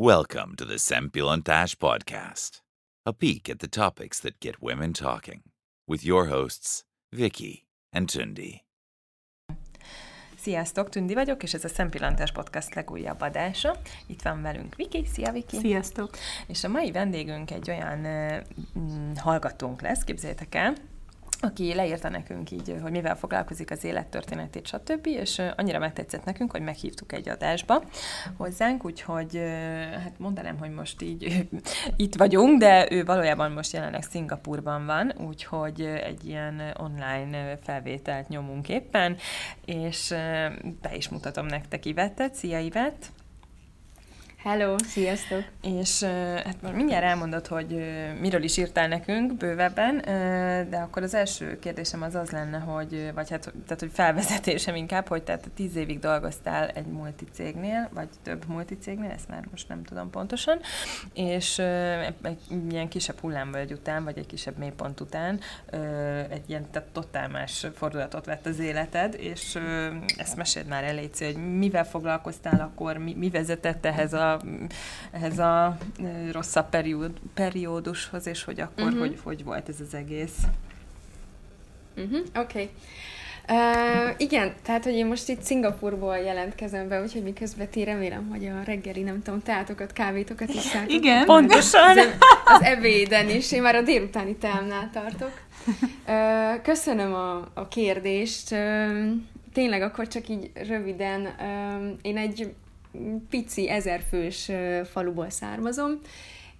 Welcome to the Sempilantash podcast, a peek at the topics that get women talking, with your hosts, Vicky and Tundi. Sziasztok, Tündi vagyok, és ez a Szempillantás Podcast legújabb adása. Itt van velünk Viki, szia Viki! Sziasztok! És a mai vendégünk egy olyan uh, hallgatónk lesz, képzeljétek el, aki leírta nekünk így, hogy mivel foglalkozik az élettörténetét, stb., és annyira megtetszett nekünk, hogy meghívtuk egy adásba hozzánk, úgyhogy hát mondanám, hogy most így itt vagyunk, de ő valójában most jelenleg Szingapurban van, úgyhogy egy ilyen online felvételt nyomunk éppen, és be is mutatom nektek Ivettet. Szia Ivett! Hello, sziasztok! És hát mindjárt elmondod, hogy miről is írtál nekünk bővebben, de akkor az első kérdésem az az lenne, hogy, vagy hát, tehát, hogy felvezetésem inkább, hogy tehát tíz évig dolgoztál egy multicégnél, vagy több multicégnél, ezt már most nem tudom pontosan, és egy ilyen kisebb hullámvölgy után, vagy egy kisebb mélypont után egy ilyen tehát totál más fordulatot vett az életed, és ezt meséld már el, Léci, hogy mivel foglalkoztál akkor, mi, mi vezetett ehhez a ehhez a rosszabb periód, periódushoz, és hogy akkor uh-huh. hogy, hogy volt ez az egész. Uh-huh. Oké. Okay. Uh, igen, tehát, hogy én most itt Szingapurból jelentkezem be, úgyhogy miközben ti remélem, hogy a reggeli, nem tudom, teátokat, kávétokat is szálltok. Igen, pontosan. Az, az ebéden is, én már a délutáni teámnál tartok. Uh, köszönöm a, a kérdést. Uh, tényleg akkor csak így röviden, uh, én egy pici, ezerfős faluból származom,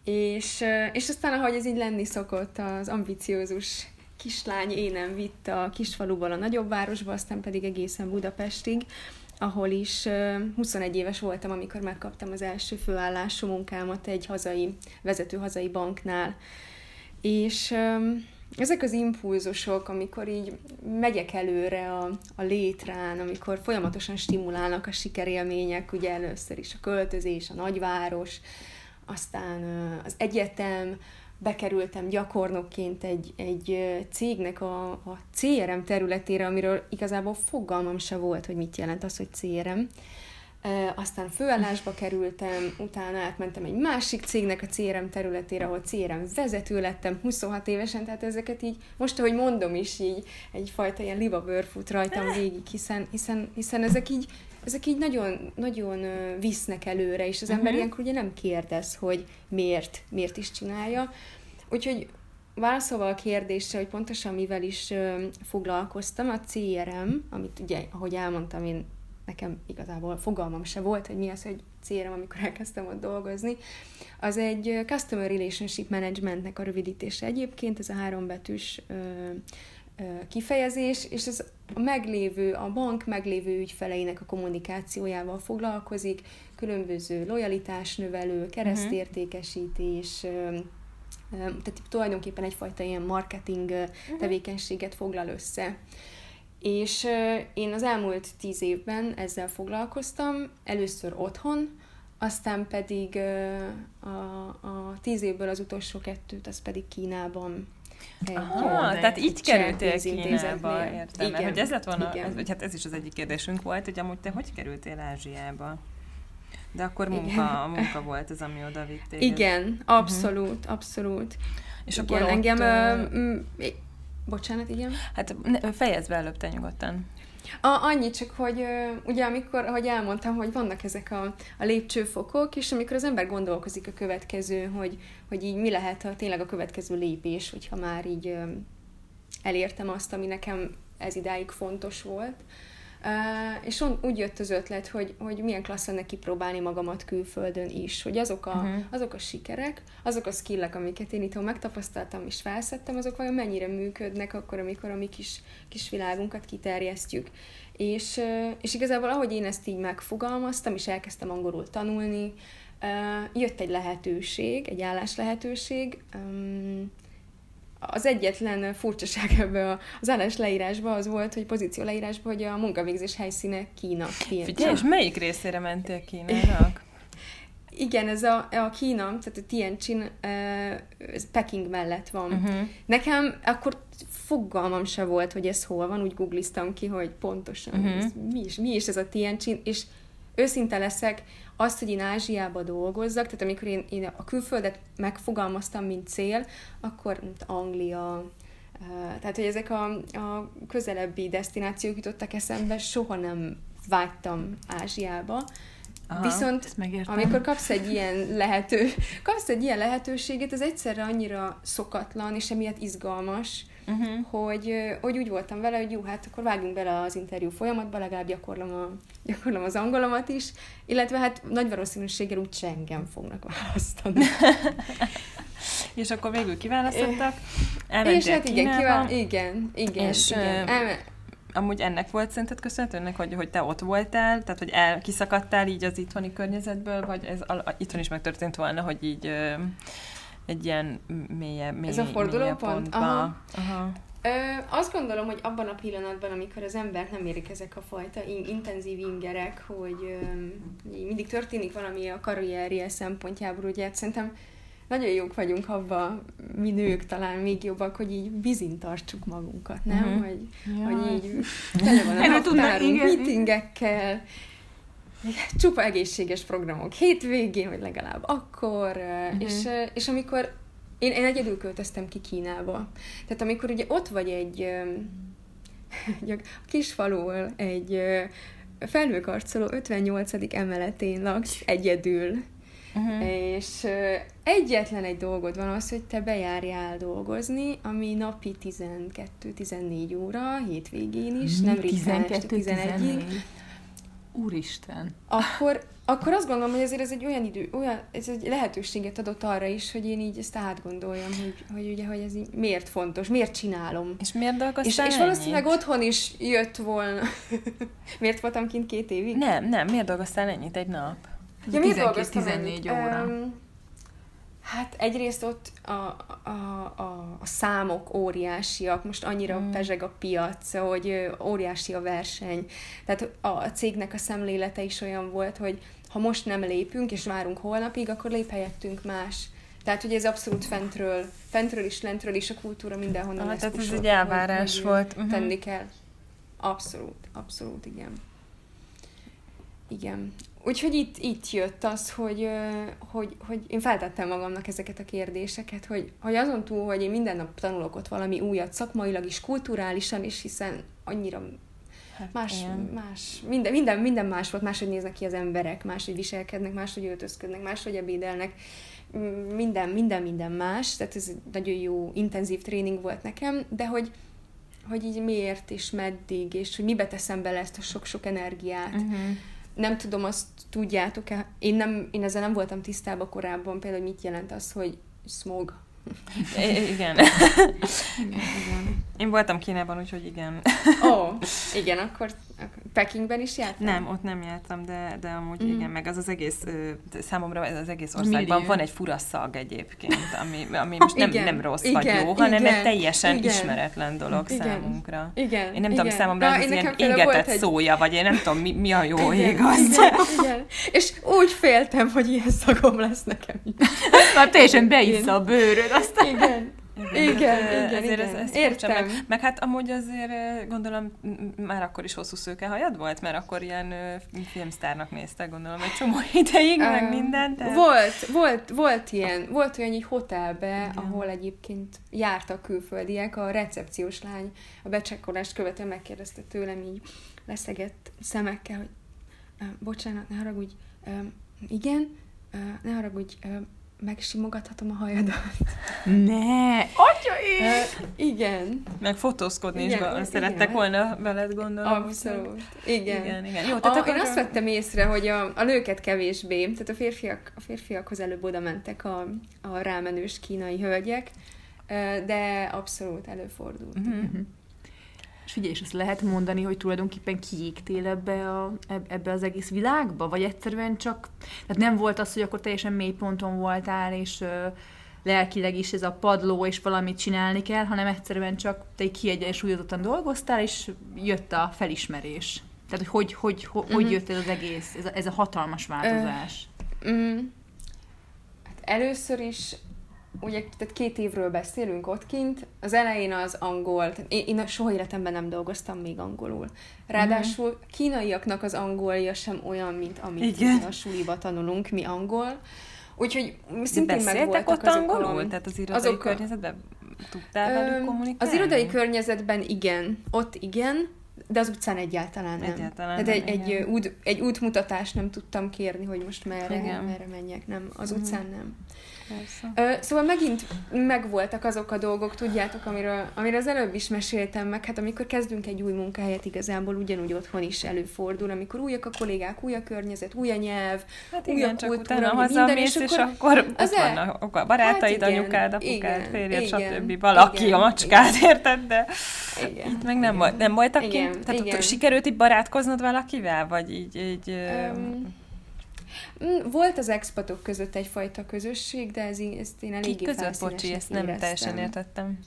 és, és aztán, ahogy ez így lenni szokott, az ambiciózus kislány énem vitt a kisfaluból a nagyobb városba, aztán pedig egészen Budapestig, ahol is 21 éves voltam, amikor megkaptam az első főállású munkámat egy hazai, vezető hazai banknál. És ezek az impulzusok, amikor így megyek előre a, a létrán, amikor folyamatosan stimulálnak a sikerélmények, ugye először is a költözés, a nagyváros, aztán az egyetem, bekerültem gyakornokként egy, egy cégnek a, a CRM területére, amiről igazából fogalmam se volt, hogy mit jelent az, hogy CRM aztán főállásba kerültem, utána átmentem egy másik cégnek a CRM területére, ahol CRM vezető lettem 26 évesen, tehát ezeket így, most ahogy mondom is így, egyfajta ilyen libabőr fut rajtam végig, hiszen, hiszen, hiszen ezek így ezek így nagyon, nagyon visznek előre, és az ember uh-huh. ilyenkor ugye nem kérdez, hogy miért, miért is csinálja. Úgyhogy válaszolva a kérdésre, hogy pontosan mivel is foglalkoztam, a CRM, amit ugye, ahogy elmondtam, én nekem igazából fogalmam se volt, hogy mi az, hogy célom, amikor elkezdtem ott dolgozni. Az egy Customer Relationship Managementnek a rövidítése egyébként, ez a hárombetűs kifejezés, és ez a meglévő, a bank meglévő ügyfeleinek a kommunikációjával foglalkozik, különböző lojalitásnövelő, keresztértékesítés, ö, tehát tulajdonképpen egyfajta ilyen marketing uh-huh. tevékenységet foglal össze. És én az elmúlt tíz évben ezzel foglalkoztam, először otthon, aztán pedig a, a tíz évből az utolsó kettőt, az pedig Kínában egy, Aha, tehát így kerültél Kínába, értem. Igen, hogy ez lett volna, ez, vagy hát ez is az egyik kérdésünk volt, hogy amúgy te hogy kerültél Ázsiába? De akkor munka, munka volt az, ami oda vitték. Igen, abszolút, uh-huh. abszolút. És igen, akkor ott, engem. Bocsánat, igen? Hát fejezd be előbb te nyugodtan. A, annyi csak, hogy ugye amikor, ahogy elmondtam, hogy vannak ezek a, a lépcsőfokok, és amikor az ember gondolkozik a következő, hogy, hogy így mi lehet a, tényleg a következő lépés, hogyha már így elértem azt, ami nekem ez idáig fontos volt, Uh, és on, úgy jött az ötlet, hogy, hogy milyen klassz lenne kipróbálni magamat külföldön is, hogy azok a, uh-huh. azok a sikerek, azok a skillek, amiket én itthon megtapasztaltam és felszettem, azok vajon mennyire működnek akkor, amikor a mi kis, kis világunkat kiterjesztjük. És, uh, és igazából ahogy én ezt így megfogalmaztam, és elkezdtem angolul tanulni, uh, jött egy lehetőség, egy állás lehetőség, um, az egyetlen furcsaság ebbe az állás leírásban az volt, hogy pozíció leírásban, hogy a munkavégzés helyszíne Kína. Figyelj, és melyik részére mentél Kínának? Igen, ez a, a Kína, tehát a Tianjin, ez Peking mellett van. Uh-huh. Nekem akkor fogalmam se volt, hogy ez hol van, úgy googliztam ki, hogy pontosan uh-huh. ez, mi, is, mi is ez a Tianjin, és őszinte leszek, azt, hogy én Ázsiába dolgozzak, tehát amikor én, én a külföldet megfogalmaztam, mint cél, akkor mint Anglia, tehát, hogy ezek a, a közelebbi destinációk jutottak eszembe, soha nem vágytam Ázsiába. Aha, Viszont amikor kapsz egy ilyen lehető, kapsz egy ilyen lehetőséget, az egyszerre annyira szokatlan, és emiatt izgalmas, uh-huh. hogy, hogy úgy voltam vele, hogy jó, hát akkor vágjunk bele az interjú folyamatba, legalább gyakorlom, a, gyakorlom az angolomat is, illetve hát nagy valószínűséggel úgy engem fognak választani. és akkor végül kiválasztottak, És hát igen, kivál, igen, igen, és, igen. Elme- amúgy ennek volt szerinted köszönhetőnek, hogy, hogy te ott voltál, tehát hogy el, kiszakadtál így az itthoni környezetből, vagy ez a, a, itthon is megtörtént volna, hogy így ö, egy ilyen mélyebb, mély, Ez a fordulópont? Aha. Aha. Ö, azt gondolom, hogy abban a pillanatban, amikor az ember nem érik ezek a fajta in- intenzív ingerek, hogy ö, mindig történik valami a karrierje szempontjából, ugye szerintem nagyon jók vagyunk abban, mi nők talán még jobbak, hogy így bizin tartsuk magunkat, nem? Uh-huh. Hogy, ja. hogy így tele van a naptárunk, meetingekkel, csupa egészséges programok hétvégén, vagy legalább akkor, uh-huh. és, és amikor én, én egyedül költöztem ki Kínába. Tehát amikor ugye ott vagy egy, egy kis faluval, egy felnőkarcoló 58. emeletén laksz egyedül, uh-huh. és egyetlen egy dolgod van az, hogy te bejárjál dolgozni, ami napi 12-14 óra, hétvégén is, nem ritkán 11-ig. Úristen! Akkor, akkor azt gondolom, hogy ezért ez egy olyan idő, olyan, ez egy lehetőséget adott arra is, hogy én így ezt átgondoljam, hogy, hogy ugye, hogy ez így miért fontos, miért csinálom. És miért dolgoztál És, és valószínűleg otthon is jött volna. miért voltam kint két évig? Nem, nem, miért dolgoztál ennyit egy nap? Ja, miért dolgoztam 14 óra. Um, Hát egyrészt ott a, a, a, a számok óriásiak, most annyira mm. pezseg a piac, hogy óriási a verseny. Tehát a, cégnek a szemlélete is olyan volt, hogy ha most nem lépünk, és várunk holnapig, akkor lép helyettünk más. Tehát, hogy ez abszolút fentről, fentről is, lentről is a kultúra mindenhonnan ah, Tehát ez egy elvárás volt. Uh-huh. Tenni kell. Abszolút, abszolút, igen. Igen. Úgyhogy itt, itt jött az, hogy, hogy, hogy én feltettem magamnak ezeket a kérdéseket, hogy, hogy azon túl, hogy én minden nap tanulok ott valami újat szakmailag is, kulturálisan is, hiszen annyira hát, más, más minden, minden, minden más volt, máshogy néznek ki az emberek, máshogy viselkednek, máshogy öltözködnek, máshogy ebédelnek, minden, minden, minden más, tehát ez egy nagyon jó, intenzív tréning volt nekem, de hogy, hogy így miért és meddig, és hogy mibe teszem bele ezt a sok-sok energiát. Uh-huh nem tudom, azt tudjátok-e, én, nem, én ezzel nem voltam tisztában korábban, például mit jelent az, hogy smog. Igen. igen, igen. Én voltam Kínában, úgyhogy igen. Ó, oh, igen, akkor Pekingben is jártam? Nem, ott nem jártam, de, de amúgy mm. igen, meg az az egész, számomra ez az egész országban Millió. van egy fura szag egyébként, ami, ami most nem, igen, nem rossz igen, vagy jó, hanem igen, egy teljesen igen, ismeretlen dolog igen, számunkra. Igen, Én nem igen. tudom, számomra Na, ez ilyen égetett egy... szója, vagy én nem tudom, mi, mi a jó igen, ég az. Igen, igen. És úgy féltem, hogy ilyen szagom lesz nekem. Már teljesen beissza a bőröd, aztán... Igen, igen, igen, igen, igen. Ez, ez Értem. Meg, meg hát amúgy azért gondolom már akkor is hosszú szőkehajad volt, mert akkor ilyen filmsztárnak néztek, gondolom, egy csomó ideig, uh, meg minden. Tehát... Volt, volt, volt ilyen, volt olyan egy hotelbe, igen. ahol egyébként jártak külföldiek, a recepciós lány a becsekkolást követően megkérdezte tőlem így leszegett szemekkel, hogy bocsánat, ne haragudj, igen, ne haragudj, megsimogathatom a hajadat. Ne! Atya én! Uh, igen. Meg fotózkodni igen, is szerettek igen. volna veled gondolom. Abszolút. Igen. igen, igen. Jó, tehát a, akkor én azt vettem észre, hogy a, a nőket kevésbé, tehát a férfiak, a férfiakhoz előbb oda mentek a, a rámenős kínai hölgyek, de abszolút előfordult. Uh-huh. És figyelj, és azt lehet mondani, hogy tulajdonképpen kiégtél ebbe, a, ebbe az egész világba? Vagy egyszerűen csak, tehát nem volt az, hogy akkor teljesen mély ponton voltál, és ö, lelkileg is ez a padló, és valamit csinálni kell, hanem egyszerűen csak te egy kiegyensúlyozottan dolgoztál, és jött a felismerés. Tehát, hogy hogy, hogy, hogy, hogy jött ez az egész, ez a, ez a hatalmas változás? Uh, um, hát először is ugye tehát két évről beszélünk ott kint, az elején az angol, én, én soha életemben nem dolgoztam még angolul. Ráadásul kínaiaknak az angolja sem olyan, mint amit Igen. a suliba tanulunk, mi angol. Úgyhogy szintén meg voltak ott azok angolul? a... Tehát az irodai azok környezetben tudtál velük kommunikálni? Az irodai környezetben igen, ott igen, de az utcán egyáltalán nem. Egyáltalán Tehát nem, egy, egy, út, egy útmutatást nem tudtam kérni, hogy most merre, Igen. merre menjek, nem, az Mhm. utcán nem. Persze. Szóval megint megvoltak azok a dolgok, tudjátok, amiről, amiről az előbb is meséltem meg, hát amikor kezdünk egy új munkahelyet, igazából ugyanúgy otthon is előfordul, amikor újak a kollégák, új a környezet, új a nyelv, Hát új igen, a csak kultúra, utána minden, hazamész, és és akkor ott az el- vannak a barátaid, Hát igen, anyukád, apukád, igen, férjed, igen, stb. Valaki, igen, a macskád, érted? De igen. itt meg nem, volt, nem voltak Igen, kint? Tehát igen. ott sikerült így barátkoznod valakivel? Vagy így... így Um, volt az expatok között egyfajta közösség, de ez, ezt én eléggé Kik között, bocsi, ezt nem éreztem. teljesen értettem.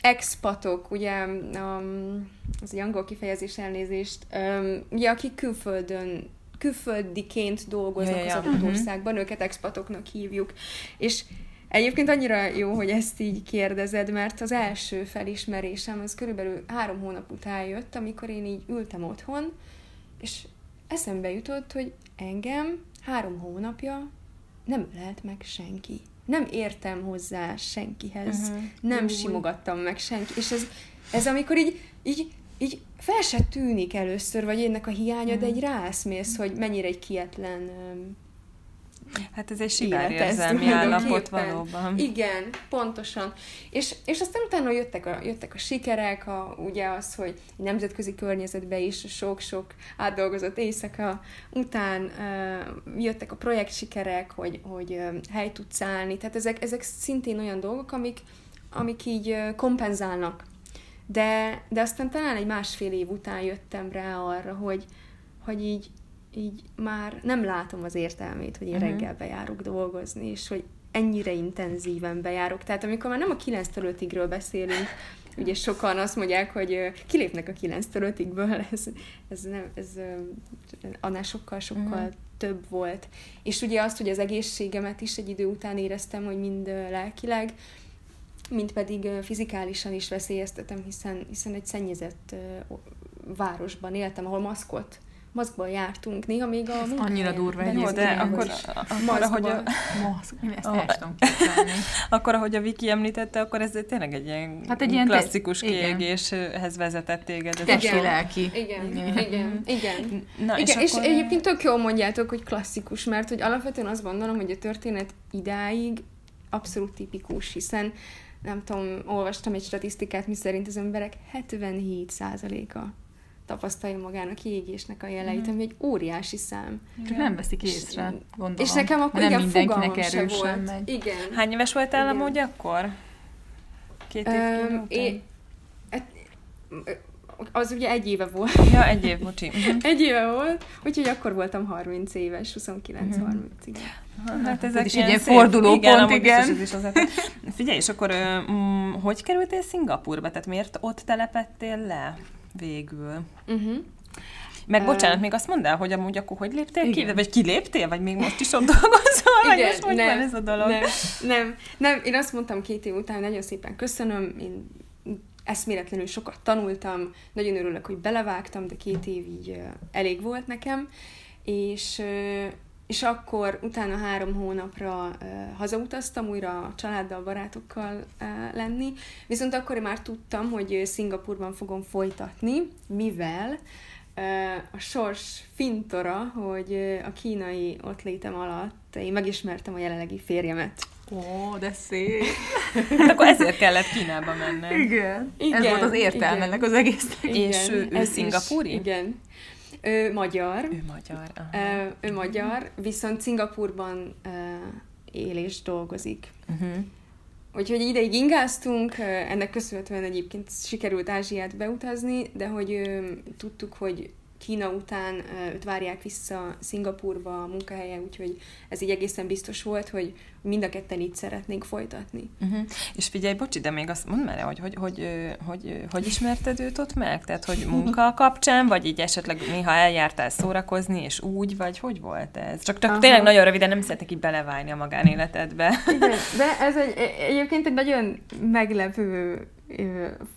expatok, ugye um, az egy angol kifejezés elnézést, um, ugye akik külföldön külföldiként dolgoznak Ja, ja, az adott Mhm. országban, őket expatoknak hívjuk. És egyébként annyira jó, hogy ezt így kérdezed, mert az első felismerésem az körülbelül három hónap után jött, amikor én így ültem otthon, és eszembe jutott, hogy engem három hónapja nem ölelt meg senki. Nem értem hozzá senkihez Mhm. nem Új. simogattam meg senki, és ez, ez amikor így, így, így fel se tűnik először, vagy ennek a hiánya, de egy ráeszmész, hogy mennyire egy kietlen öm, Hát ez egy sibárérzelmi állapot valóban. Igen, pontosan. És, és aztán utána jöttek a, jöttek a sikerek, a, ugye az, hogy nemzetközi környezetben is sok-sok átdolgozott éjszaka után uh, jöttek a projekt sikerek, hogy, hogy uh, hely tudsz állni. Tehát ezek, ezek szintén olyan dolgok, amik, amik így uh, kompenzálnak. De, de aztán talán egy másfél év után jöttem rá arra, hogy, hogy így, így már nem látom az értelmét, hogy én Mhm. reggel bejárok dolgozni, és hogy ennyire intenzíven bejárok. Tehát amikor már nem a 9-től 5-ről beszélünk, ugye sokan azt mondják, hogy kilépnek a 9-től 5-ből, ez, ez, nem, ez annál sokkal-sokkal Mhm. több volt. És ugye azt, hogy az egészségemet is egy idő után éreztem, hogy mind lelkileg, mint pedig fizikálisan is veszélyeztetem, hiszen, hiszen egy szennyezett városban éltem, ahol maszkot, maszkban jártunk, néha még a annyira munkahelyen durva Jó, egyébként, de akkor, akkor, ahogy a, Maszk, én ezt sem tudom akkor, ahogy a Viki említette, akkor ez egy- tényleg egy ilyen, Hát egy ilyen te- klasszikus igen. kiégéshez vezetett téged. Ez Testi lelki. Igen, Igen. igen, igen. Na, Igen, és, akkor- és egyébként tök jól mondjátok, hogy klasszikus, mert hogy alapvetően azt gondolom, hogy a történet idáig abszolút tipikus, hiszen nem tudom, olvastam egy statisztikát, miszerint az emberek 77%-a tapasztalja magának kiégésnek a jeleit, ami egy óriási szám. Csak nem veszik észre, gondolom. És nekem akkor nem igen, mindenkinek erősen volt. megy. Igen. Hány éves voltál Igen. amúgy akkor? Két év után? é- hát, az ugye egy éve volt. Ja, egy év, bocsi. Mhm. Egy éve volt, úgyhogy akkor voltam 30 éves, 29-30, igen. Hát Ez ezek is ilyen egy ilyen szép- fordulópont, igen. amúgy igen. is. Figyelj, és akkor mm, hogy kerültél Szingapurba? Tehát miért ott telepettél le végül? Uh-huh. Meg bocsánat, még azt mondd el, hogy amúgy akkor hogy léptél ki? Igen. Vagy kiléptél? Vagy még most is ott dolgozol? Vagy Igen, most hogy nem, van ez a dolog? Nem, nem, nem, én azt mondtam két év után, nagyon szépen köszönöm, én eszméletlenül sokat tanultam, nagyon örülök, hogy belevágtam, de két év így elég volt nekem, és, és akkor utána három hónapra ö, hazautaztam újra a családdal, barátokkal ö, lenni, viszont akkor én már tudtam, hogy Szingapurban fogom folytatni, mivel ö, a sors fintora, hogy ö, a kínai ott létem alatt én megismertem a jelenlegi férjemet. Ó, de szép. Hát akkor ezért kellett Kínába menned. Igen. Ez Igen, volt az értelme ennek az egésznek. És ő- ő ez is, szingapúri? Igen. Ő magyar. Ő magyar. Aha. Ő magyar, viszont Szingapurban él és dolgozik. Uh-huh. Úgyhogy ideig ingáztunk, ennek köszönhetően egyébként sikerült Ázsiát beutazni, de hogy tudtuk, hogy Kína után őt várják vissza Szingapurba a munkahelye, úgyhogy ez így egészen biztos volt, hogy mind a ketten így szeretnénk folytatni. Uh-huh. És figyelj, bocsi, de még azt mondd már, hogy hogy, hogy, hogy, hogy ismerted őt ott meg? Tehát, hogy munka kapcsán, vagy így esetleg néha eljártál szórakozni, és úgy, vagy hogy volt ez? Csak, csak Aha. tényleg nagyon röviden nem szeretnék így belevágni a magánéletedbe. Igen, de ez egy, egyébként egy nagyon meglepő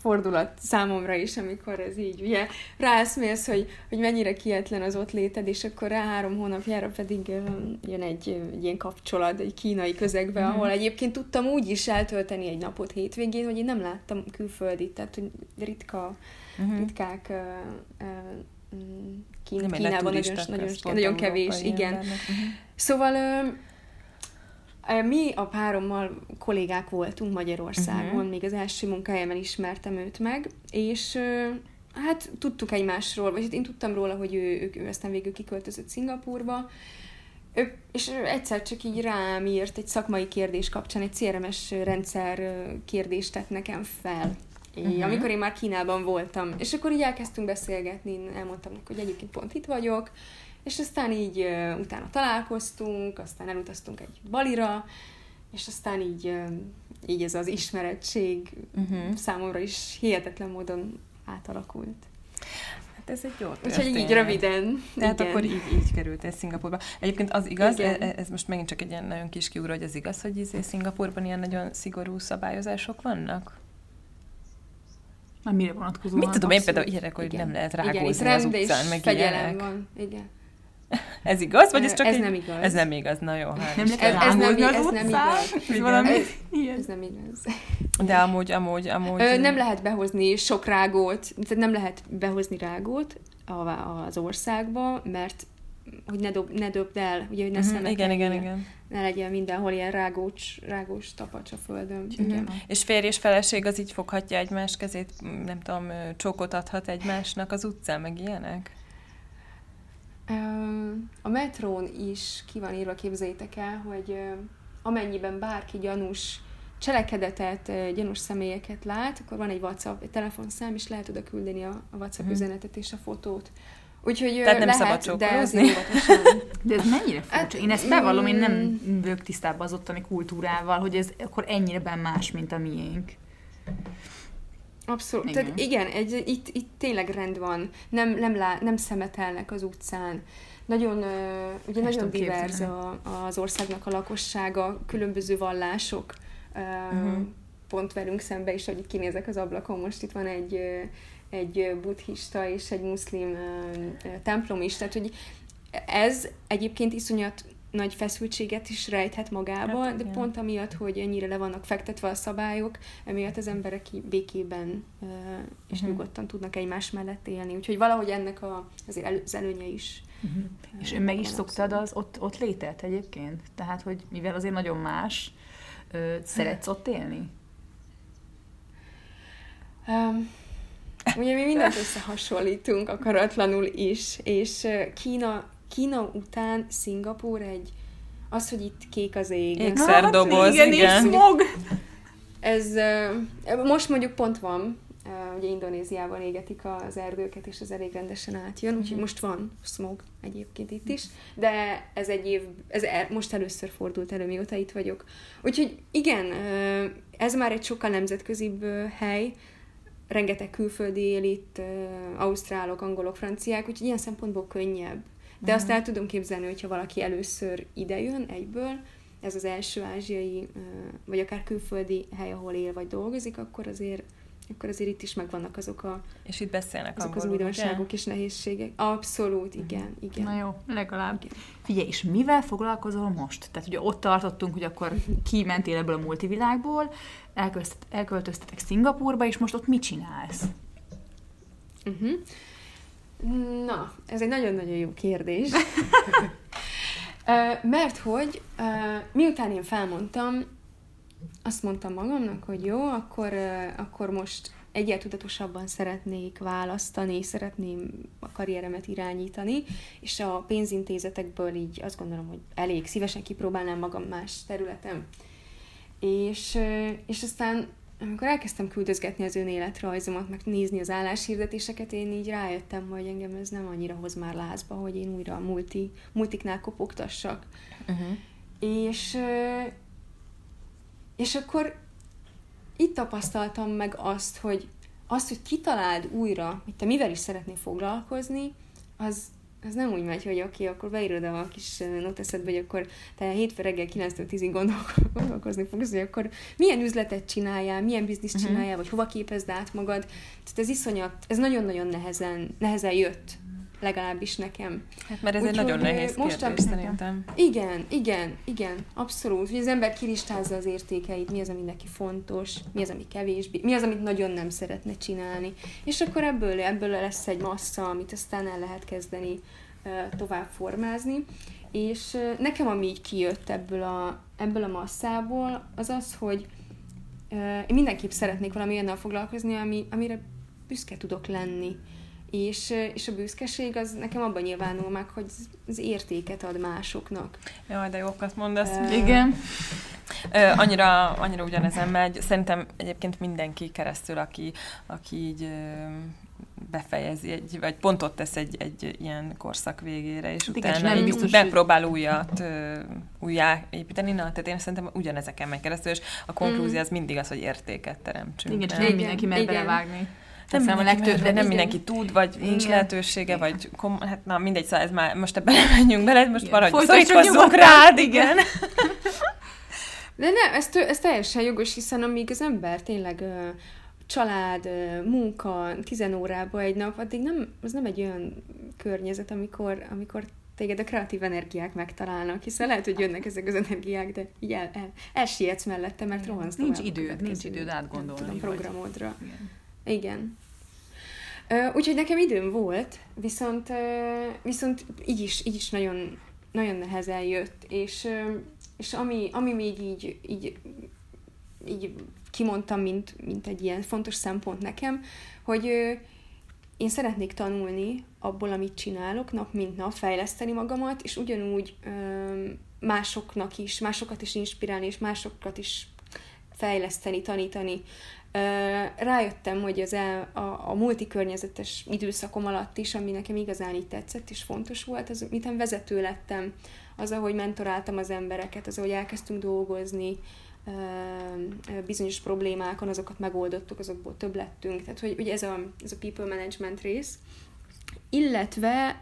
fordulat számomra is, amikor ez így, ugye, ráeszmélsz, hogy, hogy mennyire kietlen az ott léted, és akkor rá három hónapjára pedig jön egy, egy ilyen kapcsolat egy kínai közegbe, Mhm. uh-huh. ahol egyébként tudtam úgy is eltölteni egy napot hétvégén, hogy én nem láttam külföldit, tehát hogy ritka, Uh-huh. ritkák ö, mm, Kín, Kínában nagyon, nagyon, nagyon kevés, igen. Uh-huh. Szóval mi a párommal kollégák voltunk Magyarországon, uh-huh. még az első munkahelyemen ismertem őt meg, és hát tudtuk egymásról, vagy hát én tudtam róla, hogy ő, ő, ő aztán végül kiköltözött Szingapurba, ő, és egyszer csak így rám írt egy szakmai kérdés kapcsán, egy CRMS rendszer kérdést tett nekem fel. Uh-huh. Amikor én már Kínában voltam. És akkor így elkezdtünk beszélgetni, elmondtam neki, hogy egyébként pont itt vagyok, és aztán így uh, utána találkoztunk, aztán elutaztunk egy balira, és aztán így, uh, így ez az ismerettség Uh-huh. számomra is hihetetlen módon átalakult. Hát ez egy jó Úgyhogy így történet. röviden. Tehát igen. akkor így, így kerültél Szingapurba. Egyébként az igaz, Igen. e- ez most megint csak egy ilyen nagyon kis kiugró, hogy az igaz, hogy izé Szingapurban ilyen nagyon szigorú szabályozások vannak? Már mire vonatkozóan? Mit tudom, én például ilyenek, hogy Igen. nem lehet Igen, rágózni az rend és utcán, meg fegyelem ilyenek. van. Igen. Ez igaz, vagy ez csak ez egy... nem igaz. Ez nem igaz, na jó, hát. Nem lehet Ez- ez nem- rágódni az ez nem igaz. Ez Igen. valami Ez- ilyen. Ez nem igaz. De amúgy, amúgy, amúgy... Ö, nem lehet behozni sok rágót, tehát nem lehet behozni rágót a- az országba, mert hogy ne, dob, ne dobd el, ugye, hogy ne szemetelj, igen, igen, igen. Ne legyen mindenhol ilyen rágós, rágós tapacs a földön. Mhm. Igen. És férj és feleség az így foghatja egymás kezét, nem tudom, csókot adhat egymásnak az utcán, meg ilyenek? A metrón is ki van írva, képzeljétek el, hogy amennyiben bárki gyanús cselekedetet, ö, gyanús személyeket lát, akkor van egy WhatsApp, egy telefonszám, és lehet oda küldeni a, a WhatsApp Mhm. üzenetet és a fotót. Úgyhogy ö, Tehát nem lehet, szabad de csókolózni? óvatosan. De ez mennyire furcsa? Hát, Én ezt bevallom, én nem mm. vagyok tisztában az ottani kultúrával, hogy ez akkor ennyire ben más, mint a miénk. Abszolút. Igen. Tehát igen, egy, itt, itt tényleg rend van. Nem, nem, lá, nem szemetelnek az utcán. Nagyon, ugye nagyon divers a, az országnak a lakossága, különböző vallások. Mhm. Pont velünk szembe is, hogy kinézek az ablakon, most itt van egy, egy buddhista és egy muszlim templom is, tehát hogy ez egyébként iszonyat nagy feszültséget is rejthet magába, Hát de igen. pont amiatt, hogy ennyire le vannak fektetve a szabályok, emiatt az emberek békében ö, és Mhm. nyugodtan tudnak egymás mellett élni. Úgyhogy valahogy ennek a, azért elő, az előnye is. Uh-huh. És ö, ön meg is szoktad az ott, ott létet egyébként? Tehát, hogy mivel azért nagyon más, ö, szeretsz ott élni? Um, ugye mi mindent összehasonlítunk akaratlanul is, és Kína, Kína után Szingapúr egy, az, hogy itt kék az ég. Ég- Szerdoboz, igen. igen. és smog. Ez most mondjuk pont van, ugye Indonéziában égetik az erdőket, és ez elég rendesen átjön, úgyhogy most van smog egyébként itt is, de ez egy év, ez el, most először fordult elő, mióta itt vagyok. Úgyhogy igen, ez már egy sokkal nemzetközibb hely, rengeteg külföldi él itt, ausztrálok, angolok, franciák, úgyhogy ilyen szempontból könnyebb. De azt el tudom képzelni, hogyha valaki először idejön egyből, ez az első ázsiai, vagy akár külföldi hely, ahol él vagy dolgozik, akkor azért, akkor azért itt is megvannak azok, a, És itt beszélnek azok az angolul, újdonságok és nehézségek. Abszolút, igen, igen. Na jó, legalább. Igen. Figyelj, és mivel foglalkozol most? Tehát ugye ott tartottunk, hogy akkor kimentél ebből a multivilágból, elköltöztet- elköltöztetek Szingapurba, és most ott mit csinálsz? Uh-huh. Na, ez egy nagyon-nagyon jó kérdés. Mert hogy miután én felmondtam, azt mondtam magamnak, hogy jó, akkor, akkor most egyel tudatosabban szeretnék választani, szeretném a karrieremet irányítani, és a pénzintézetekből így azt gondolom, hogy elég szívesen kipróbálnám magam más területen. És, és aztán amikor elkezdtem küldözgetni az önéletrajzomat, meg nézni az álláshirdetéseket, én így rájöttem, hogy engem ez nem annyira hoz már lázba, hogy én újra a multi, multiknál kopogtassak. Uh-huh. És, és akkor itt tapasztaltam meg azt, hogy azt, hogy kitaláld újra, hogy te mivel is szeretnél foglalkozni, az, az nem úgy megy, hogy oké, okay, akkor beírod a kis noteszedbe, hogy akkor te hétfő reggel 9-től 10-ig gondolkozni fogsz, hogy akkor milyen üzletet csináljál, milyen bizniszt Mhm. csináljál, vagy hova képezd át magad. Tehát ez iszonyat, ez nagyon-nagyon nehezen, nehezen jött, legalábbis nekem. Hát mert ez egy Úgyhogy, nagyon nehéz most kérdés a- szerintem. Igen, igen, igen, abszolút. Hogy az ember kilistázza az értékeit, mi az, ami neki fontos, mi az, ami kevésbé, mi az, amit nagyon nem szeretne csinálni. És akkor ebből, ebből lesz egy massza, amit aztán el lehet kezdeni tovább formázni. És nekem, ami így kijött ebből a, ebből a masszából, az az, hogy én mindenképp szeretnék valami olyannal foglalkozni, ami, amire büszke tudok lenni. És, ö, és a büszkeség az nekem abban nyilvánul meg, hogy az- értéket ad másoknak. Jaj, de jókat mondasz. Ö, Igen. Ö, annyira, annyira ugyanezen megy. Szerintem egyébként mindenki keresztül, aki, aki így befejezi, egy, vagy pontot tesz egy, egy ilyen korszak végére, és igen, utána nem biztos, hogy- megpróbál újat ö, újjáépíteni. Na, tehát én szerintem ugyanezeken megy keresztül, és a konklúzió az mindig az, hogy értéket teremtsünk. Igen, csak nem? mindenki mer belevágni. Nem mindenki, a legtöbb, nem igen. mindenki tud, vagy nincs Igen. lehetősége, vagy kom- hát na mindegy, szóval ez már, most ebben nem menjünk bele, most Igen. maradj, szorítkozzunk rád, igen. De nem, ez, tő- ez teljesen jogos, hiszen amíg az ember tényleg ö, család, ö, munka, tizen órába egy nap, addig nem, az nem egy olyan környezet, amikor, amikor téged a kreatív energiák megtalálnak, hiszen lehet, hogy jönnek ezek az energiák, de így el, el, elsietsz mellette, mert rohansz Nincs a időd, nincs időd nem átgondolni, tudom, vagy- programodra. Igen. Igen. Úgyhogy nekem időm volt, viszont, viszont így is, így is nagyon, nagyon nehezen jött, és, és ami, ami még így, így, így kimondtam, mint, mint egy ilyen fontos szempont nekem, hogy én szeretnék tanulni abból, amit csinálok, nap mint nap, fejleszteni magamat, és ugyanúgy másoknak is, másokat is inspirálni, és másokat is fejleszteni, tanítani. Rájöttem, hogy az el, a, a multikörnyezetes időszakom alatt is, ami nekem igazán így tetszett és fontos volt, az, miután vezető lettem, az, ahogy mentoráltam az embereket, az, ahogy elkezdtünk dolgozni, bizonyos problémákon, azokat megoldottuk, azokból több lettünk. Tehát, hogy ugye ez a, ez a people management rész. Illetve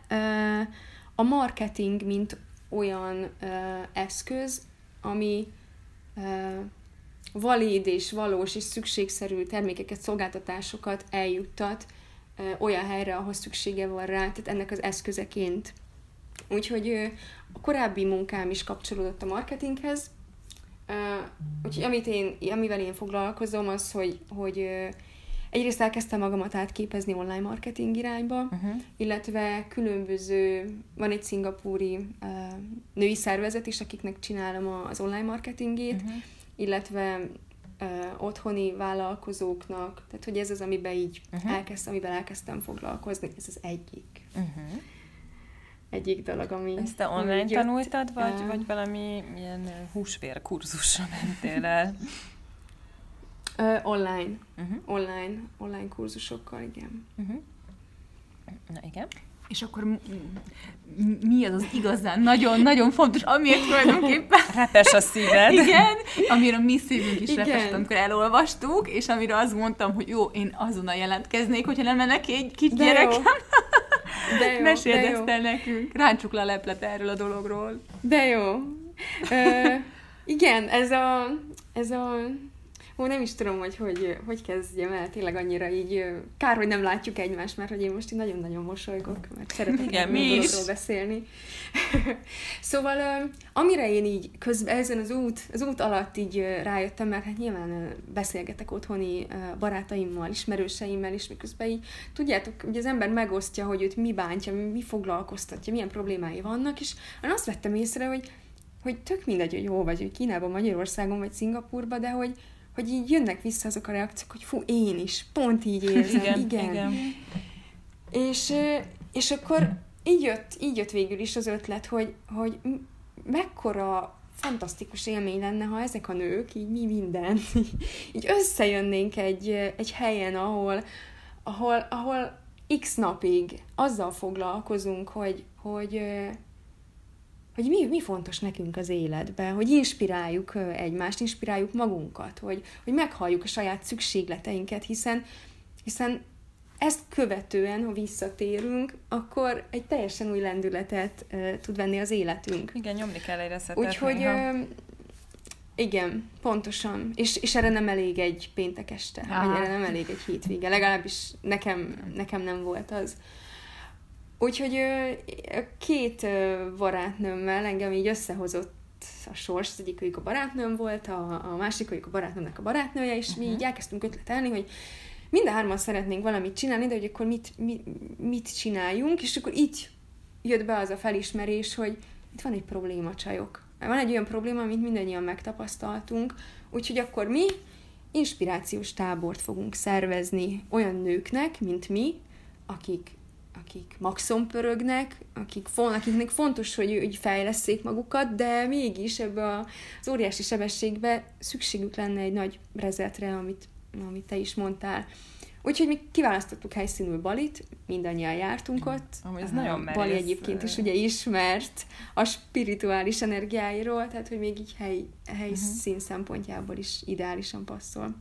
a marketing, mint olyan eszköz, ami valid és valós és szükségszerű termékeket, szolgáltatásokat eljuttat olyan helyre, ahol szüksége van rá, tehát ennek az eszközeként. Úgyhogy a korábbi munkám is kapcsolódott a marketinghez, úgyhogy amit én, amivel én foglalkozom, az, hogy, hogy egyrészt elkezdtem magamat átképezni online marketing irányba, Uh-huh. illetve különböző, van egy szingapúri uh, női szervezet is, akiknek csinálom az online marketingét, Uh-huh. Illetve uh, otthoni vállalkozóknak, tehát hogy ez az, amiben így Mhm. uh-huh. elkezd, amivel elkezdtem foglalkozni, ez az egyik, Uh-huh. egyik dolog, ami... Ezt te online jött. tanultad, vagy, Ö, vagy valami ilyen ö, húsvér kurzusra mentél el? Ö, online, Uh-huh. online, online kurzusokkal, igen. Uh-huh. Na igen. És akkor mi az az igazán nagyon-nagyon fontos, amiért tulajdonképpen Repes a szíved. Igen, amire mi szívünk is Igen. repest, amikor elolvastuk, és amire azt mondtam, hogy jó, én azonnal jelentkeznék, hogyha nem lenne egy kis De jó. gyerekem. De jó, Meséld de ezt el nekünk. Ráncsuk le a leplet erről a dologról. De jó. Ö, igen, ez a, ez a, ó, nem is tudom, hogy, hogy hogy kezdjem el, tényleg annyira így, kár, hogy nem látjuk egymást, mert hogy én most így nagyon-nagyon mosolygok, mert szeretek Igen, mi is. beszélni. szóval, amire én így közben, ezen az út, az út alatt így rájöttem, mert hát nyilván beszélgetek otthoni barátaimmal, ismerőseimmel, és miközben így, tudjátok, ugye az ember megosztja, hogy őt mi bántja, mi, mi foglalkoztatja, milyen problémái vannak, és én azt vettem észre, hogy hogy tök mindegy, hogy jó vagy, hogy Kínában, Magyarországon vagy Szingapurban, de hogy, hogy így jönnek vissza azok a reakciók, hogy fú, én is, pont így érzem, Igen, igen. igen. És, és akkor így jött, így jött végül is az ötlet, hogy, hogy mekkora fantasztikus élmény lenne, ha ezek a nők, így mi minden, így összejönnénk egy, egy helyen, ahol, ahol, ahol x napig azzal foglalkozunk, hogy, hogy, hogy mi, mi fontos nekünk az életben, hogy inspiráljuk egymást, inspiráljuk magunkat, hogy, hogy meghalljuk a saját szükségleteinket, hiszen, hiszen ezt követően, ha visszatérünk, akkor egy teljesen új lendületet uh, tud venni az életünk. Igen, nyomni kell egy reszetet. Úgyhogy uh, igen, pontosan. És, és erre nem elég egy péntek este, ah. vagy erre nem elég egy hétvége. Legalábbis nekem, nekem nem volt az. Úgyhogy két barátnőmmel engem így összehozott a sors, az egyik a barátnőm volt, a, a másik a barátnőmnek a barátnője, és uh-huh. mi így mhm. elkezdtünk ötletelni, hogy mind a hárman szeretnénk valamit csinálni, de hogy akkor mit, mit, mit csináljunk, és akkor így jött be az a felismerés, hogy itt van egy probléma, csajok. Van egy olyan probléma, amit mindannyian megtapasztaltunk, úgyhogy akkor mi inspirációs tábort fogunk szervezni olyan nőknek, mint mi, akik akik maxon pörögnek, akik, akiknek fontos, hogy, hogy fejleszék magukat, de mégis ebbe az óriási sebességbe szükségük lenne egy nagy rezetre, amit amit te is mondtál. Úgyhogy mi kiválasztottuk helyszínül Balit, mindannyian jártunk ott. Ami ez nagyon merész. Bali egyébként is ugye ismert a spirituális energiáiról, tehát hogy még így hely, helyszín uh-huh. szempontjából is ideálisan passzol.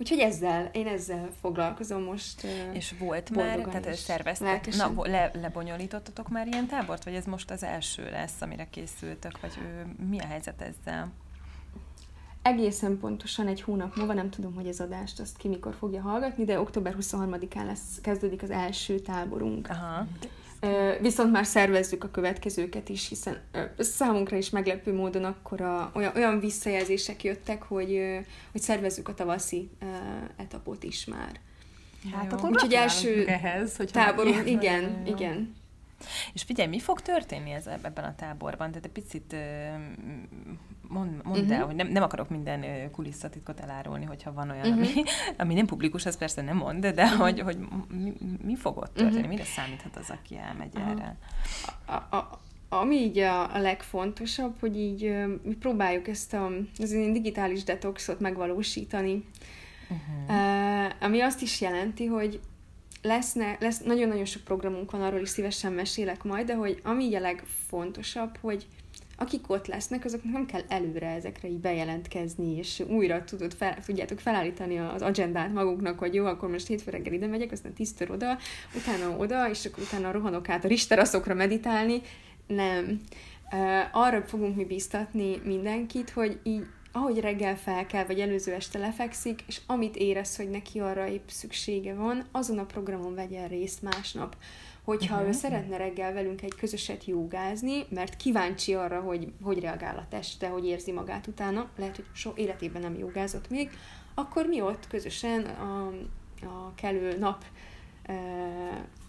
Úgyhogy ezzel, én ezzel foglalkozom most. És volt már, tehát szerveztek, na, le, lebonyolítottatok már ilyen tábort, vagy ez most az első lesz, amire készültök, vagy ő, mi a helyzet ezzel? egészen pontosan egy hónap múlva, nem tudom, hogy az adást azt ki mikor fogja hallgatni, de október 23-án lesz, kezdődik az első táborunk. Aha. Viszont már szervezzük a következőket is, hiszen számunkra is meglepő módon akkor a, olyan, olyan visszajelzések jöttek, hogy, hogy szervezzük a tavaszi etapot is már. Hát akkor Úgyhogy első ehhez, hogy táborunk, igen, igen. És figyelj, mi fog történni ez ebben a táborban? Tehát egy picit mond, mondd uh-huh. el, hogy nem, nem akarok minden kulisszatitkot elárulni, hogyha van olyan, uh-huh. ami, ami nem publikus, az persze nem mond, de uh-huh. hogy, hogy mi, mi fog ott történni, uh-huh. mire számíthat az, aki elmegy uh-huh. erre? A, a, ami így a, a legfontosabb, hogy így mi próbáljuk ezt a, az digitális detoxot megvalósítani, uh-huh. uh, ami azt is jelenti, hogy leszne, lesz, nagyon-nagyon sok programunk van, arról is szívesen mesélek majd, de hogy ami a legfontosabb, hogy akik ott lesznek, azoknak nem kell előre ezekre így bejelentkezni, és újra tudod fel, tudjátok felállítani az agendát maguknak, hogy jó, akkor most hétfő reggel ide megyek, aztán tíztől oda, utána oda, és akkor utána rohanok át a risteraszokra meditálni. Nem. Arra fogunk mi biztatni mindenkit, hogy így ahogy reggel fel kell, vagy előző este lefekszik, és amit érez, hogy neki arra épp szüksége van, azon a programon vegyen részt másnap hogyha uh-huh. ő szeretne reggel velünk egy közöset jogázni, mert kíváncsi arra, hogy hogy reagál a teste, hogy érzi magát utána, lehet, hogy so életében nem jogázott még, akkor mi ott közösen a, a kellő nap e,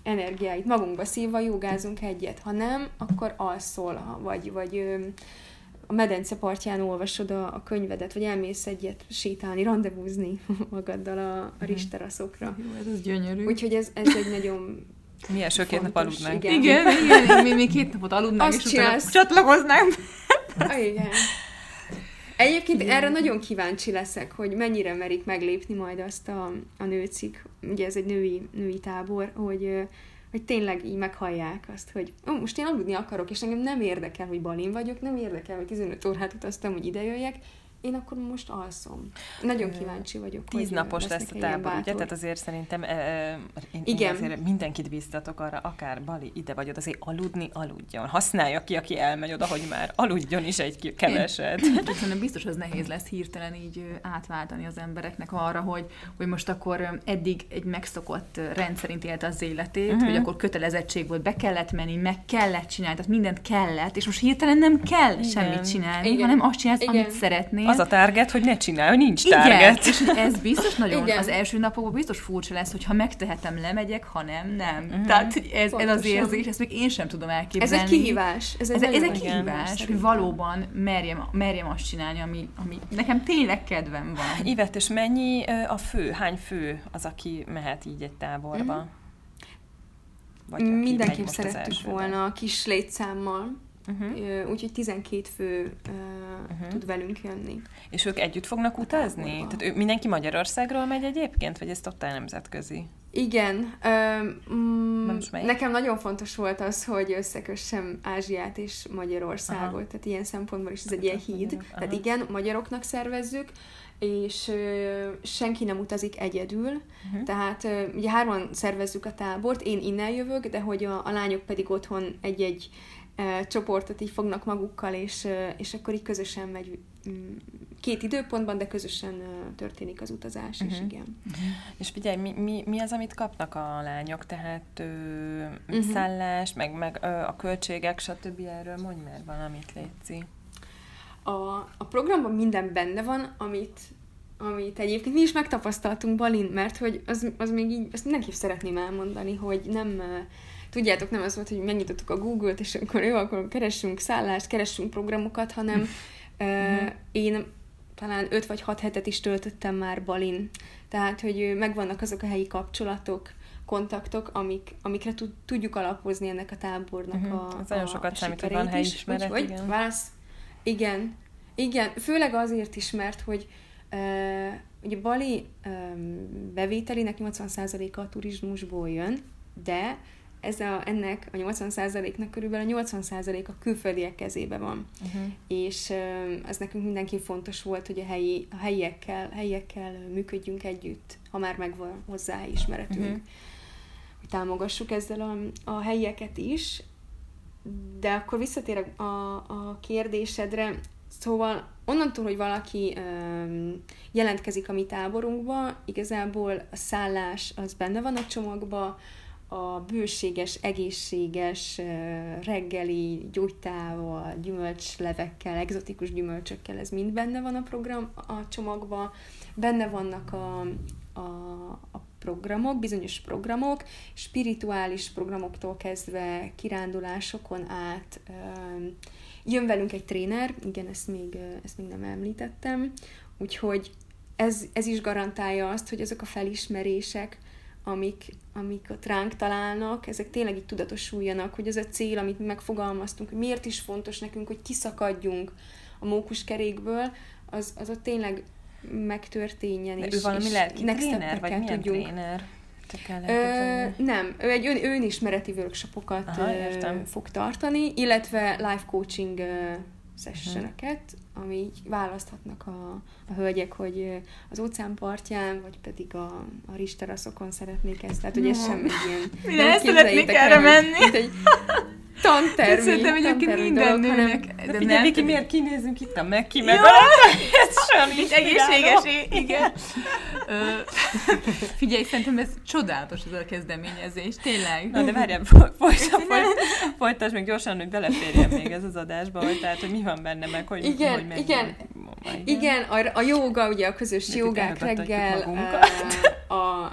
energiáit magunkba szívva jogázunk egyet. Ha nem, akkor alszol, vagy, vagy a medence partján olvasod a, a könyvedet, vagy elmész egyet sétálni, randevúzni magaddal a, a mhm. risteraszokra. Jó, ez, ez gyönyörű. Úgyhogy ez, ez egy nagyon mi első két nap aludnánk. Igen, igen, igen mi még két napot aludnánk, Azt és utána csatlakoznánk. Ah, igen. Egyébként igen. erre nagyon kíváncsi leszek, hogy mennyire merik meglépni majd azt a, a nőcik, ugye ez egy női, női tábor, hogy, hogy tényleg így meghallják azt, hogy ó, most én aludni akarok, és engem nem érdekel, hogy balin vagyok, nem érdekel, hogy 15 órát utaztam, hogy ide jöjjek, én akkor most alszom. Nagyon kíváncsi vagyok. Tíz napos lesz a tábor, ugye? Tehát azért szerintem e, e, én, Igen. én azért mindenkit biztatok arra, akár Bali ide vagy oda, azért aludni, aludjon. Használja ki, aki elmegy oda, hogy már aludjon is egy keveset. Szerintem biztos az nehéz lesz hirtelen így átváltani az embereknek arra, hogy, hogy most akkor eddig egy megszokott rendszerint élte az életét, uh-huh. hogy akkor kötelezettség volt, be kellett menni, meg kellett csinálni, tehát mindent kellett, és most hirtelen nem kell Igen. semmit csinálni, Igen. hanem azt csinálsz, Igen. amit szeretnél, az a target, hogy ne csinálj, hogy nincs target. Igen, és ez biztos nagyon, Igen. az első napokban biztos furcsa lesz, hogy ha megtehetem, lemegyek, ha nem, nem. Uh-huh. Tehát ez, ez az érzés, ezt még én sem tudom elképzelni. Ez egy kihívás. Ez, egy, ez, ez egy kihívás, hogy valóban merjem, merjem azt csinálni, ami, ami nekem tényleg kedvem van. Ivet, és mennyi a fő, hány fő az, aki mehet így egy táborba? Uh-huh. Vagy Mindenképp szerettük volna a kis létszámmal uh-huh. úgyhogy 12 fő uh-huh. tud velünk jönni. És ők együtt fognak utazni? Tehát ő, mindenki Magyarországról megy egyébként, vagy ez totál nemzetközi? Igen. Um, nekem nagyon fontos volt az, hogy összekössem Ázsiát és Magyarországot, Aha. tehát ilyen szempontból is ez egy ilyen híd. Aha. Tehát igen, magyaroknak szervezzük, és ö, senki nem utazik egyedül, uh-huh. tehát ö, ugye hárman szervezzük a tábort, én innen jövök, de hogy a, a lányok pedig otthon egy-egy csoportot így fognak magukkal, és, és akkor így közösen megy mm, két időpontban, de közösen történik az utazás uh-huh. is, mhm. igen. Uh-huh. És figyelj, mi, mi, mi az, amit kapnak a lányok? Tehát ö, uh-huh. szállás, meg, meg ö, a költségek, stb. Erről mondj már valamit, Léci. A, a programban minden benne van, amit, amit egyébként mi is megtapasztaltunk Balin, mert hogy az, az még így, azt mindenképp szeretném elmondani, hogy nem, tudjátok, nem az volt, hogy megnyitottuk a Google-t, és akkor jó, akkor keressünk szállást, keressünk programokat, hanem uh, én talán 5 vagy 6 hetet is töltöttem már Balin. Tehát, hogy megvannak azok a helyi kapcsolatok, kontaktok, amik, amikre tudjuk alapozni ennek a tábornak uh-huh. a, Ez nagyon sokat számít, hogy van helyismeret, Úgyhogy, igen. Válasz, igen, igen, főleg azért is, mert hogy uh, ugye Bali um, bevételének 80%-a a turizmusból jön, de ez a, ennek a 80%-nak körülbelül a 80% a külföldiek kezébe van. Uh-huh. És ez nekünk mindenki fontos volt, hogy a, helyi, a helyiekkel, helyiekkel működjünk együtt, ha már megvan hozzá ismeretünk. Uh-huh. Hogy támogassuk ezzel a, a helyieket is, de akkor visszatérek a, a kérdésedre, szóval onnantól, hogy valaki um, jelentkezik a mi táborunkba, igazából a szállás az benne van a csomagba, a bőséges, egészséges reggeli gyógytával, gyümölcslevekkel, egzotikus gyümölcsökkel, ez mind benne van a program, a csomagba. Benne vannak a, a, a programok, bizonyos programok, spirituális programoktól kezdve kirándulásokon át. Jön velünk egy tréner, igen, ezt még, ezt még nem említettem, úgyhogy ez, ez is garantálja azt, hogy azok a felismerések, amik, amik ott ránk találnak, ezek tényleg így tudatosuljanak, hogy ez a cél, amit mi megfogalmaztunk, hogy miért is fontos nekünk, hogy kiszakadjunk a mókuskerékből, az, az ott tényleg megtörténjen. De és, ő valami lelki tréner, vagy milyen tudjunk. tréner? Ö, nem, ő egy ön, önismereti workshopokat Aha, ö, fog tartani, illetve life coaching sessioneket, ami így választhatnak a, a hölgyek, hogy az óceánpartján, vagy pedig a, a risteraszokon szeretnék ezt. Tehát, hogy ez sem egy ilyen... Mi nem szeretnék erre menni. Mint egy, tantermi. Szerintem egyébként minden dolog, nőnek. Hanem, de, de figyelj, Viki, miért kinézünk itt a Meki meg? ez sem is egészséges, igen. figyelj, szerintem ez csodálatos ez a kezdeményezés, tényleg. Na, de várjál, folytasd még gyorsan, hogy beleférjen még ez az adásba, hogy tehát, hogy mi van benne, meg hogy igen, hogy igen, igen, igen, a, a jóga, ugye a közös jogák reggel, a, a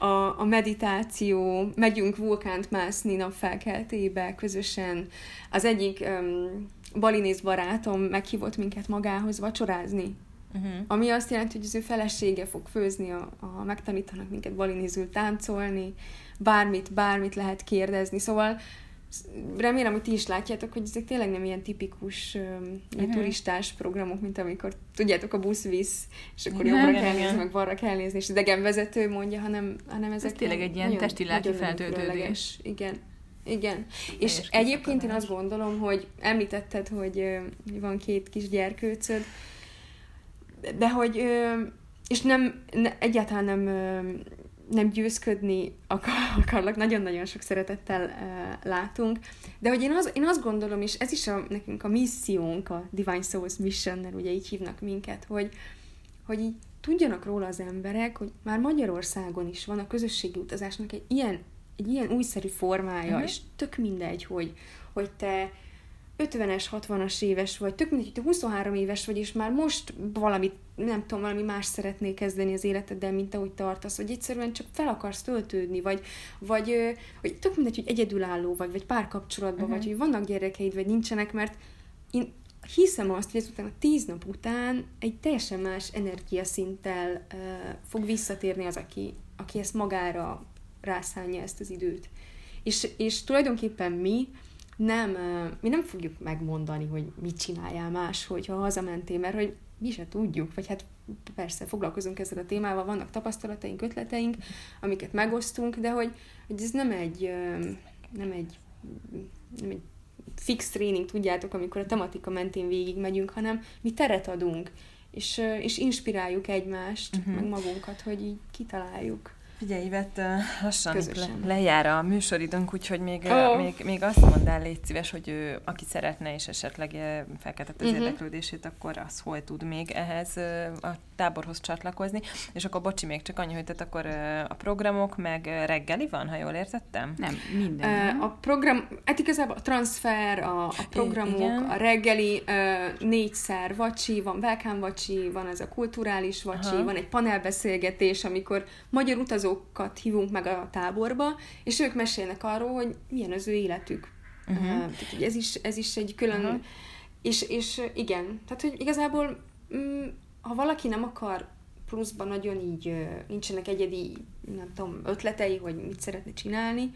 a, a meditáció, megyünk vulkánt mászni napfelkeltébe közösen. Az egyik um, balinész barátom meghívott minket magához vacsorázni. Uh-huh. Ami azt jelenti, hogy az ő felesége fog főzni, a, a megtanítanak minket balinézül táncolni, bármit, bármit lehet kérdezni. Szóval remélem, hogy ti is látjátok, hogy ezek tényleg nem ilyen tipikus um, uh-huh. turistás programok, mint amikor, tudjátok, a busz visz, és akkor jobbra igen, kell nézni, meg balra kell nézni, és idegenvezető mondja, hanem, hanem ezek... Ez tényleg egy ilyen testi-lelki feltöltődés. Igen. Igen. És, egyébként én azt gondolom, hogy említetted, hogy, hogy van két kis gyerkőcöd, de hogy és nem, ne, egyáltalán nem nem győzködni akar, akarlak, nagyon-nagyon sok szeretettel uh, látunk, de hogy én, az, én azt gondolom, és ez is a, nekünk a missziónk, a Divine Souls Mission-nel, ugye így hívnak minket, hogy, hogy így tudjanak róla az emberek, hogy már Magyarországon is van a közösségi utazásnak egy ilyen, egy ilyen újszerű formája, uh-huh. és tök mindegy, hogy, hogy te 50-es, 60-as éves vagy, tök mindegy, hogy te 23 éves vagy, és már most valamit, nem tudom, valami más szeretnél kezdeni az életeddel, mint ahogy tartasz, vagy egyszerűen csak fel akarsz töltődni, vagy, vagy, vagy tök mindegy, hogy egyedülálló vagy, vagy párkapcsolatban uh-huh. vagy, hogy vannak gyerekeid, vagy nincsenek, mert én hiszem azt, hogy ezután a tíz nap után egy teljesen más energiaszinttel uh, fog visszatérni az, aki, aki ezt magára rászánja ezt az időt. És, és tulajdonképpen mi, nem, mi nem fogjuk megmondani, hogy mit csináljál más, hogyha hazamentél, mert hogy mi se tudjuk, vagy hát persze foglalkozunk ezzel a témával, vannak tapasztalataink, ötleteink, amiket megosztunk, de hogy, hogy ez nem egy, nem egy, nem egy fix tréning, tudjátok, amikor a tematika mentén végig megyünk, hanem mi teret adunk, és, és inspiráljuk egymást, uh-huh. meg magunkat, hogy így kitaláljuk. Figyelj, Ivett, lassan le, lejár a műsoridőnk, úgyhogy még, oh. még, még azt mondál, légy szíves, hogy ő, aki szeretne és esetleg felkeltett az uh-huh. érdeklődését, akkor az hol tud még ehhez a táborhoz csatlakozni. És akkor bocsi, még csak annyi, hogy tehát akkor a programok, meg reggeli van, ha jól értettem? Nem, minden. A program, hát igazából a transfer, a, a programok, Igen. a reggeli négyszer vacsi, van welcome vacsi, van ez a kulturális vacsi, Aha. van egy panelbeszélgetés, amikor magyar utazó dolgozókat hívunk meg a táborba, és ők mesélnek arról, hogy milyen az ő életük. Uh-huh. Uh, tehát, ez, is, ez is egy külön... Uh-huh. És, és igen, tehát hogy igazából mm, ha valaki nem akar pluszban nagyon így nincsenek egyedi, nem tudom, ötletei, hogy mit szeretne csinálni,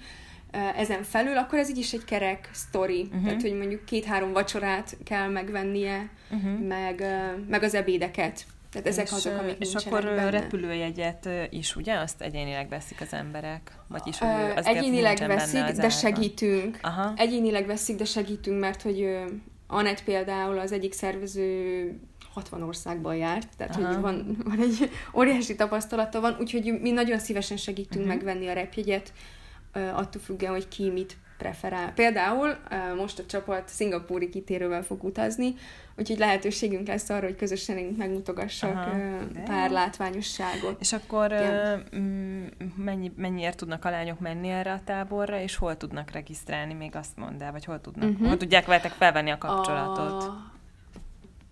ezen felül, akkor ez így is egy kerek sztori. Uh-huh. Tehát, hogy mondjuk két-három vacsorát kell megvennie, uh-huh. meg, meg az ebédeket. Tehát ezek és, azok, amik És akkor benne. repülőjegyet is, ugye? Azt egyénileg veszik az emberek? Vagyis, hogy az egyénileg veszik, de segítünk. Aha. Egyénileg veszik, de segítünk, mert hogy Anett például az egyik szervező 60 országban járt, tehát Aha. hogy van, van egy óriási tapasztalata van, úgyhogy mi nagyon szívesen segítünk uh-huh. megvenni a repjegyet, attól függően, hogy ki mit preferál. Például most a csapat szingapúri kitérővel fog utazni, úgyhogy lehetőségünk lesz arra, hogy közösen megmutogassak Aha, pár látványosságot. És akkor Igen. mennyi, mennyiért tudnak a lányok menni erre a táborra, és hol tudnak regisztrálni, még azt mondd el, vagy hol tudnak, uh-huh. hol tudják veletek felvenni a kapcsolatot? A,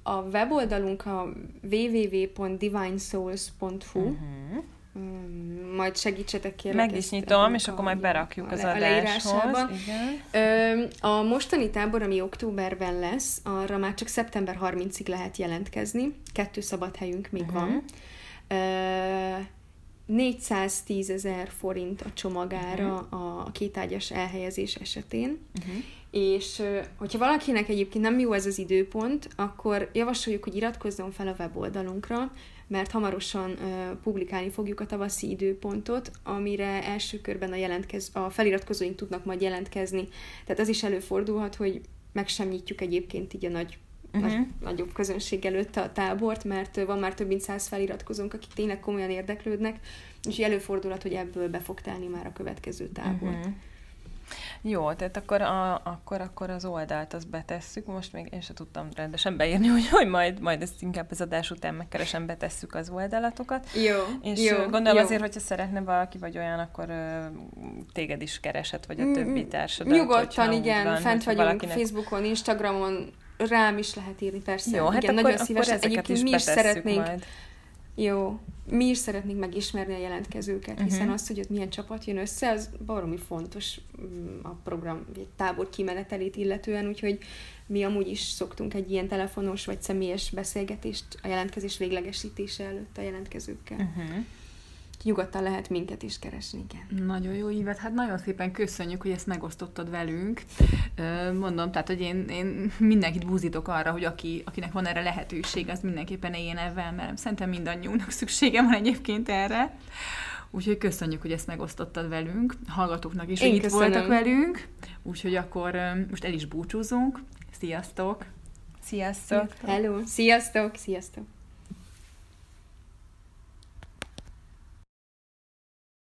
a weboldalunk a www.divinesouls.hu uh-huh Mm, majd segítsetek kérlek. Meg is nyitom, és akkor majd berakjuk az adáshoz. Igen. A mostani tábor, ami októberben lesz, arra már csak szeptember 30-ig lehet jelentkezni. Kettő szabad helyünk még uh-huh. van. 410 ezer forint a csomagára uh-huh. a kétágyas elhelyezés esetén. Uh-huh. És hogyha valakinek egyébként nem jó ez az időpont, akkor javasoljuk, hogy iratkozzon fel a weboldalunkra, mert hamarosan publikálni fogjuk a tavaszi időpontot, amire első körben a, jelentkez, a feliratkozóink tudnak majd jelentkezni. Tehát az is előfordulhat, hogy meg sem nyitjuk egyébként így a nagy uh-huh. nagy, nagyobb közönség előtt a tábort, mert van már több mint száz feliratkozónk, akik tényleg komolyan érdeklődnek, és előfordulhat, hogy ebből be fog telni már a következő tábor. Uh-huh. Jó, tehát akkor, a, akkor, akkor az oldalt azt betesszük, most még én sem tudtam rendesen beírni, hogy, hogy majd, majd ezt inkább az adás után megkeresen betesszük az oldalatokat. Jó, És jó, gondolom jó. azért, hogyha szeretne valaki vagy olyan, akkor uh, téged is keresett, vagy a mm, többi társadat. Nyugodtan, igen, van, fent vagyunk valakinek... Facebookon, Instagramon, rám is lehet írni, persze. Jó, hát igen, akkor, nagyon szívesen. Akkor Egyébként mi is szeretnénk majd. Jó. Mi is szeretnénk megismerni a jelentkezőket, hiszen uh-huh. az, hogy ott milyen csapat jön össze, az baromi fontos mm, a program, egy tábor kimenetelét illetően, úgyhogy mi amúgy is szoktunk egy ilyen telefonos vagy személyes beszélgetést a jelentkezés véglegesítése előtt a jelentkezőkkel. Uh-huh nyugodtan lehet minket is keresni, igen. Nagyon jó ívet, hát nagyon szépen köszönjük, hogy ezt megosztottad velünk. Mondom, tehát, hogy én, én mindenkit búzítok arra, hogy aki, akinek van erre lehetőség, az mindenképpen éljen ebben, mert szerintem mindannyiunknak szüksége van egyébként erre. Úgyhogy köszönjük, hogy ezt megosztottad velünk, hallgatóknak is, Én hogy itt köszönöm. voltak velünk. Úgyhogy akkor most el is búcsúzunk. Sziasztok! Sziasztok! Hello! Sziasztok! Sziasztok!